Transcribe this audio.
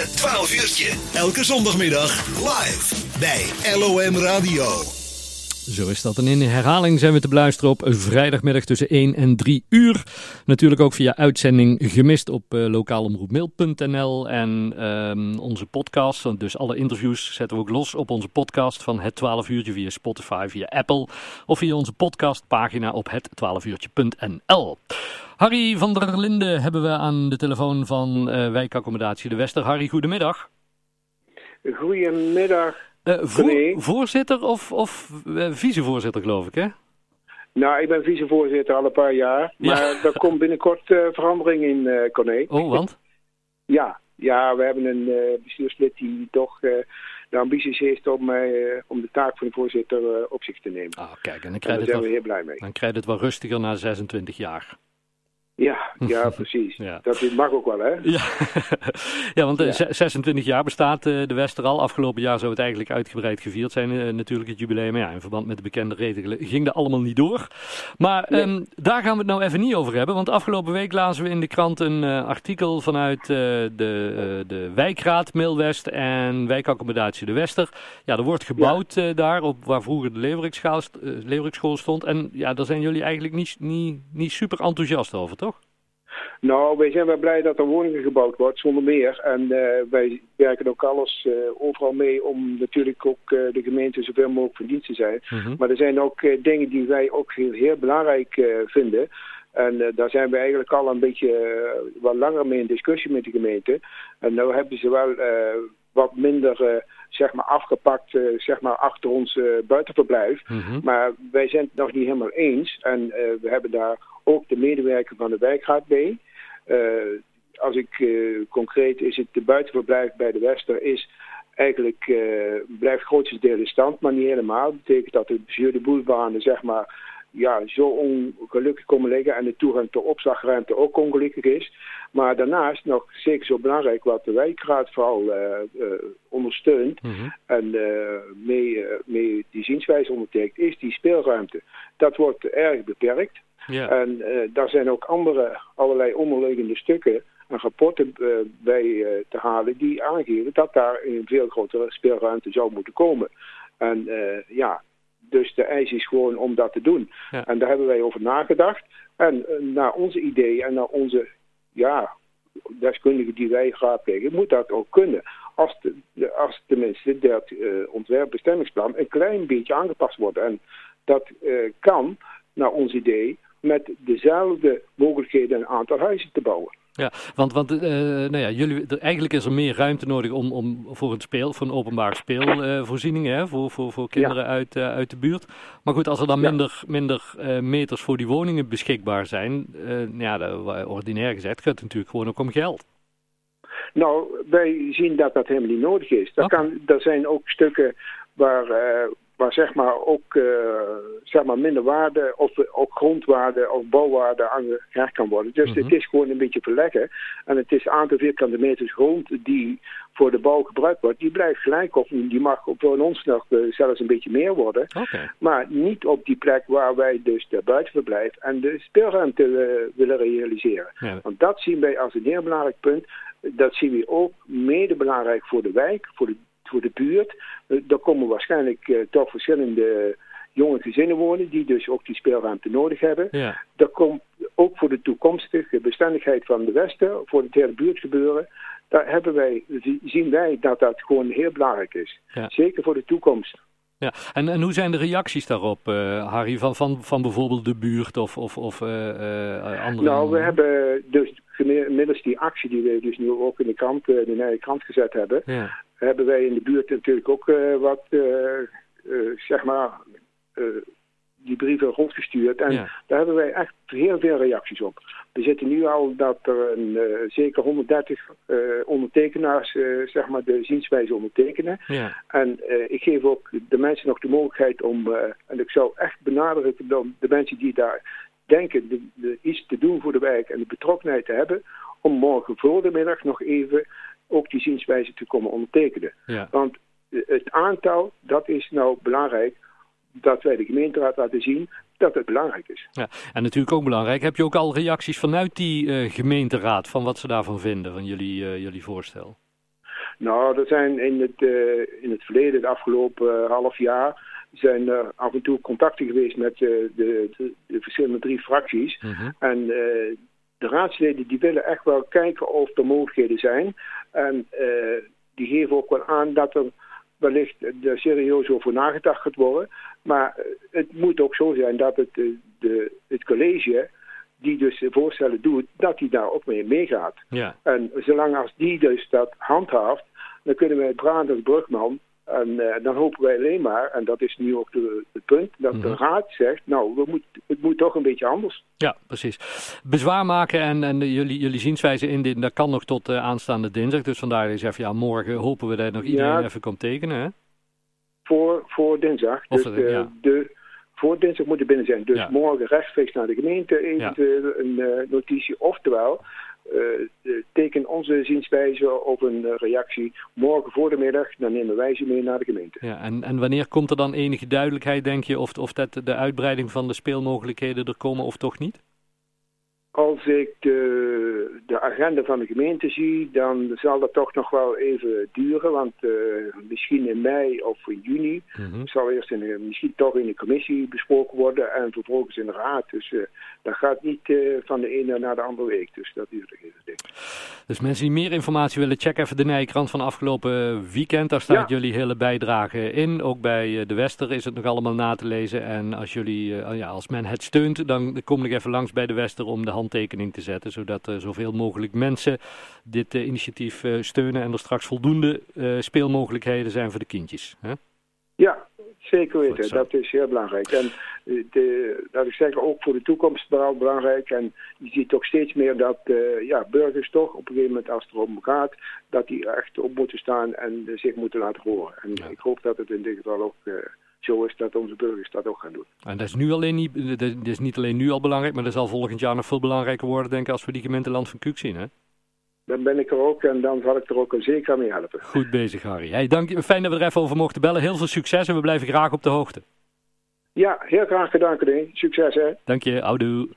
Het 12 uurtje. Elke zondagmiddag live bij LOM Radio. Zo is dat. En in herhaling zijn we te beluisteren op vrijdagmiddag tussen 1 en 3 uur. Natuurlijk ook via uitzending gemist op uh, lokaalomroepmail.nl en um, onze podcast. Dus alle interviews zetten we ook los op onze podcast van het 12 uurtje via Spotify, via Apple of via onze podcastpagina op het 12uurtje.nl. Harry van der Linden hebben we aan de telefoon van uh, wijkaccommodatie De Wester. Harry, goedemiddag. Goedemiddag. Uh, voor, voorzitter of, of uh, vicevoorzitter, geloof ik, hè? Nou, ik ben vicevoorzitter al een paar jaar. Maar ja. er komt binnenkort uh, verandering in, uh, Corné. Oh, want? ja, ja, we hebben een bestuurslid die toch de ambities heeft om, om de taak van de voorzitter op zich te nemen. Ah, kijk, en dan, en daar zijn wel, we heel blij mee. Dan krijg je het wel rustiger na 26 jaar. Ja, ja precies. ja. Dat mag ook wel, hè? Ja, ja want ja. 26 jaar bestaat uh, de Wester al. Afgelopen jaar zou het eigenlijk uitgebreid gevierd zijn, uh, natuurlijk het jubileum. Maar ja, in verband met de bekende regelen ging dat allemaal niet door. Maar nee. um, daar gaan we het nou even niet over hebben. Want afgelopen week lazen we in de krant een uh, artikel vanuit de, de wijkraad Middelwest en wijkaccommodatie de Wester. Ja, er wordt gebouwd ja. daar, op waar vroeger de Leeuwerikschool stond. En ja, daar zijn jullie eigenlijk niet, niet, niet super enthousiast over, toch? Nou, wij zijn wel blij dat er woningen gebouwd wordt, zonder meer. En uh, wij werken ook alles uh, overal mee om natuurlijk ook uh, de gemeente zoveel mogelijk van dienst te zijn. Mm -hmm. Maar er zijn ook dingen die wij ook heel, heel belangrijk vinden. En daar zijn we eigenlijk al een beetje wat langer mee in discussie met de gemeente. En nu hebben ze wel wat minder zeg maar afgepakt zeg maar achter ons buitenverblijf. Mm -hmm. Maar wij zijn het nog niet helemaal eens. En we hebben daar ook de medewerker van de wijkraad mee. Uh, als ik uh, concreet is het de buitenverblijf bij de Wester is eigenlijk uh, blijft grotendeels in stand, maar niet helemaal. Dat betekent dat de bezuurde boelbanen zeg maar ja, zo ongelukkig komen liggen en de toegang tot opslagruimte ook ongelukkig is. Maar daarnaast nog zeker zo belangrijk wat de wijkraad vooral uh, uh, ondersteunt mm -hmm. en uh, mee, mee die zienswijze ondertekent, is die speelruimte. Dat wordt erg beperkt. Ja. En daar zijn ook andere allerlei onderliggende stukken en rapporten bij te halen die aangeven dat daar een veel grotere speelruimte zou moeten komen. En ja, dus de eis is gewoon om dat te doen. Ja. En daar hebben wij over nagedacht. En naar onze idee en naar onze ja, deskundigen die wij raadplegen, moet dat ook kunnen. Als, de, als tenminste dat uh, ontwerpbestemmingsplan een klein beetje aangepast wordt. En dat uh, kan, naar ons idee, met dezelfde mogelijkheden een aantal huizen te bouwen. Ja, want, want uh, nou ja, jullie, er, eigenlijk is er meer ruimte nodig om, om voor een speel, voor een openbare speelvoorziening, uh, voor, voor, voor kinderen ja. uit, uh, uit de buurt. Maar goed, als er dan minder, ja. minder meters voor die woningen beschikbaar zijn, ja, dat, ordinair gezegd gaat het natuurlijk gewoon ook om geld. Nou, wij zien dat dat helemaal niet nodig is. Dat Okay. kan, er zijn ook stukken waar, waar zeg maar ook uh, zeg maar minder waarde of ook grondwaarde of bouwwaarde aan gehecht kan worden. Dus Mhm. het is gewoon een beetje verleggen. En het is aantal vierkante meters grond die voor de bouw gebruikt wordt, die blijft gelijk of die mag voor ons nog uh, zelfs een beetje meer worden. Maar niet op die plek waar wij dus de buitenverblijf en de speelruimte uh, willen realiseren. Ja. Want dat zien wij als een heel belangrijk punt. Dat zien we ook mede belangrijk voor de wijk, voor de, voor de buurt. Uh, er komen waarschijnlijk uh, toch verschillende jonge gezinnen wonen die dus ook die speelruimte nodig hebben. Ja. Komt ook voor de toekomstige bestendigheid van de Westen, voor het hele buurtgebeuren, daar hebben wij, zien wij dat dat gewoon heel belangrijk is. Ja. Zeker voor de toekomst. Ja, en, en hoe zijn de reacties daarop, uh, Harry, van, van, van bijvoorbeeld de buurt of, of, of uh, uh, andere... Nou, we hebben dus middels die actie die we dus nu ook in de krant, de eigen krant gezet hebben, ja. Hebben wij in de buurt natuurlijk ook wat, zeg maar, die brieven rondgestuurd. En ja. daar hebben wij echt heel veel reacties op. We zitten nu al dat er een, uh, zeker 130 uh, ondertekenaars uh, zeg maar de zienswijze ondertekenen. Ja. En ik geef ook de mensen nog de mogelijkheid om, en ik zou echt benadrukken dan de mensen die daar denken de, de, iets te doen voor de wijk en de betrokkenheid te hebben, om morgen voor de middag nog even ook die zienswijze te komen ondertekenen. Ja. Want het aantal, dat is nou belangrijk dat wij de gemeenteraad laten zien dat het belangrijk is. Ja, en natuurlijk ook belangrijk, heb je ook al reacties vanuit die uh, gemeenteraad van wat ze daarvan vinden, van jullie, uh, jullie voorstel? Nou, er zijn in het, in het verleden, het afgelopen half jaar, zijn er af en toe contacten geweest met de, de, de, verschillende drie fracties. Mhm. En de raadsleden die willen echt wel kijken of er mogelijkheden zijn. En die geven ook wel aan dat er wellicht er serieus over nagedacht gaat worden. Maar het moet ook zo zijn dat het, de, het college die dus de voorstellen doet, dat die daar ook mee meegaat. Ja. En zolang als die dus dat handhaaft, dan kunnen wij praten als brugman. En uh, dan hopen wij alleen maar, en dat is nu ook de, het punt, dat de mhm. raad zegt, nou, we moet, het moet toch een beetje anders. Ja, precies. Bezwaar maken en, en jullie, jullie zienswijze in dit, dat kan nog tot uh, aanstaande dinsdag. Dus vandaar je zegt, ja, morgen hopen we dat nog iedereen even komt tekenen, hè? Voor, voor dinsdag. Of dus de, de voor dinsdag moeten binnen zijn. Dus morgen rechtstreeks naar de gemeente eventueel een uh, notitie. Oftewel, teken onze zienswijze of een reactie morgen voor de middag. Dan nemen wij ze mee naar de gemeente. Ja, en, en wanneer komt er dan enige duidelijkheid, denk je, of, of dat de uitbreiding van de speelmogelijkheden er komen of toch niet? Als ik de, de, agenda van de gemeente zie, dan zal dat toch nog wel even duren. Want uh, misschien in mei of in juni mm zal eerst in, misschien toch in de commissie besproken worden en vervolgens in de raad. Dus uh, dat gaat niet uh, van de ene naar de andere week. Dus dat duurt even, denk Dus mensen die meer informatie willen, check even de Nijkrant van afgelopen weekend. Daar staat jullie hele bijdrage in. Ook bij de Wester is het nog allemaal na te lezen. En als, jullie, ja, als men het steunt, dan kom ik even langs bij de Wester om de handtekening te zetten, zodat uh, zoveel mogelijk mensen dit uh, initiatief uh, steunen en er straks voldoende speelmogelijkheden zijn voor de kindjes. Hè? Ja, zeker weten. Dat is heel belangrijk. En de, dat is zeker ook voor de toekomst belangrijk. En je ziet toch steeds meer dat ja, burgers toch op een gegeven moment als het erom gaat, dat die echt op moeten staan en zich moeten laten horen. En ik hoop dat het in dit geval ook zo is dat onze burgers dat ook gaan doen. En dat is, nu alleen niet, dat is niet alleen nu al belangrijk, maar dat zal volgend jaar nog veel belangrijker worden, denk ik, als we die gemeenteland van Kuuk zien, hè? Dan ben ik er ook en dan zal ik er ook zeker mee helpen. Goed bezig, Harry. Hey, dank, fijn dat we er even over mochten bellen. Heel veel succes en we blijven graag op de hoogte. Ja, heel graag gedaan, Succes, hè. Dank je, oudoe.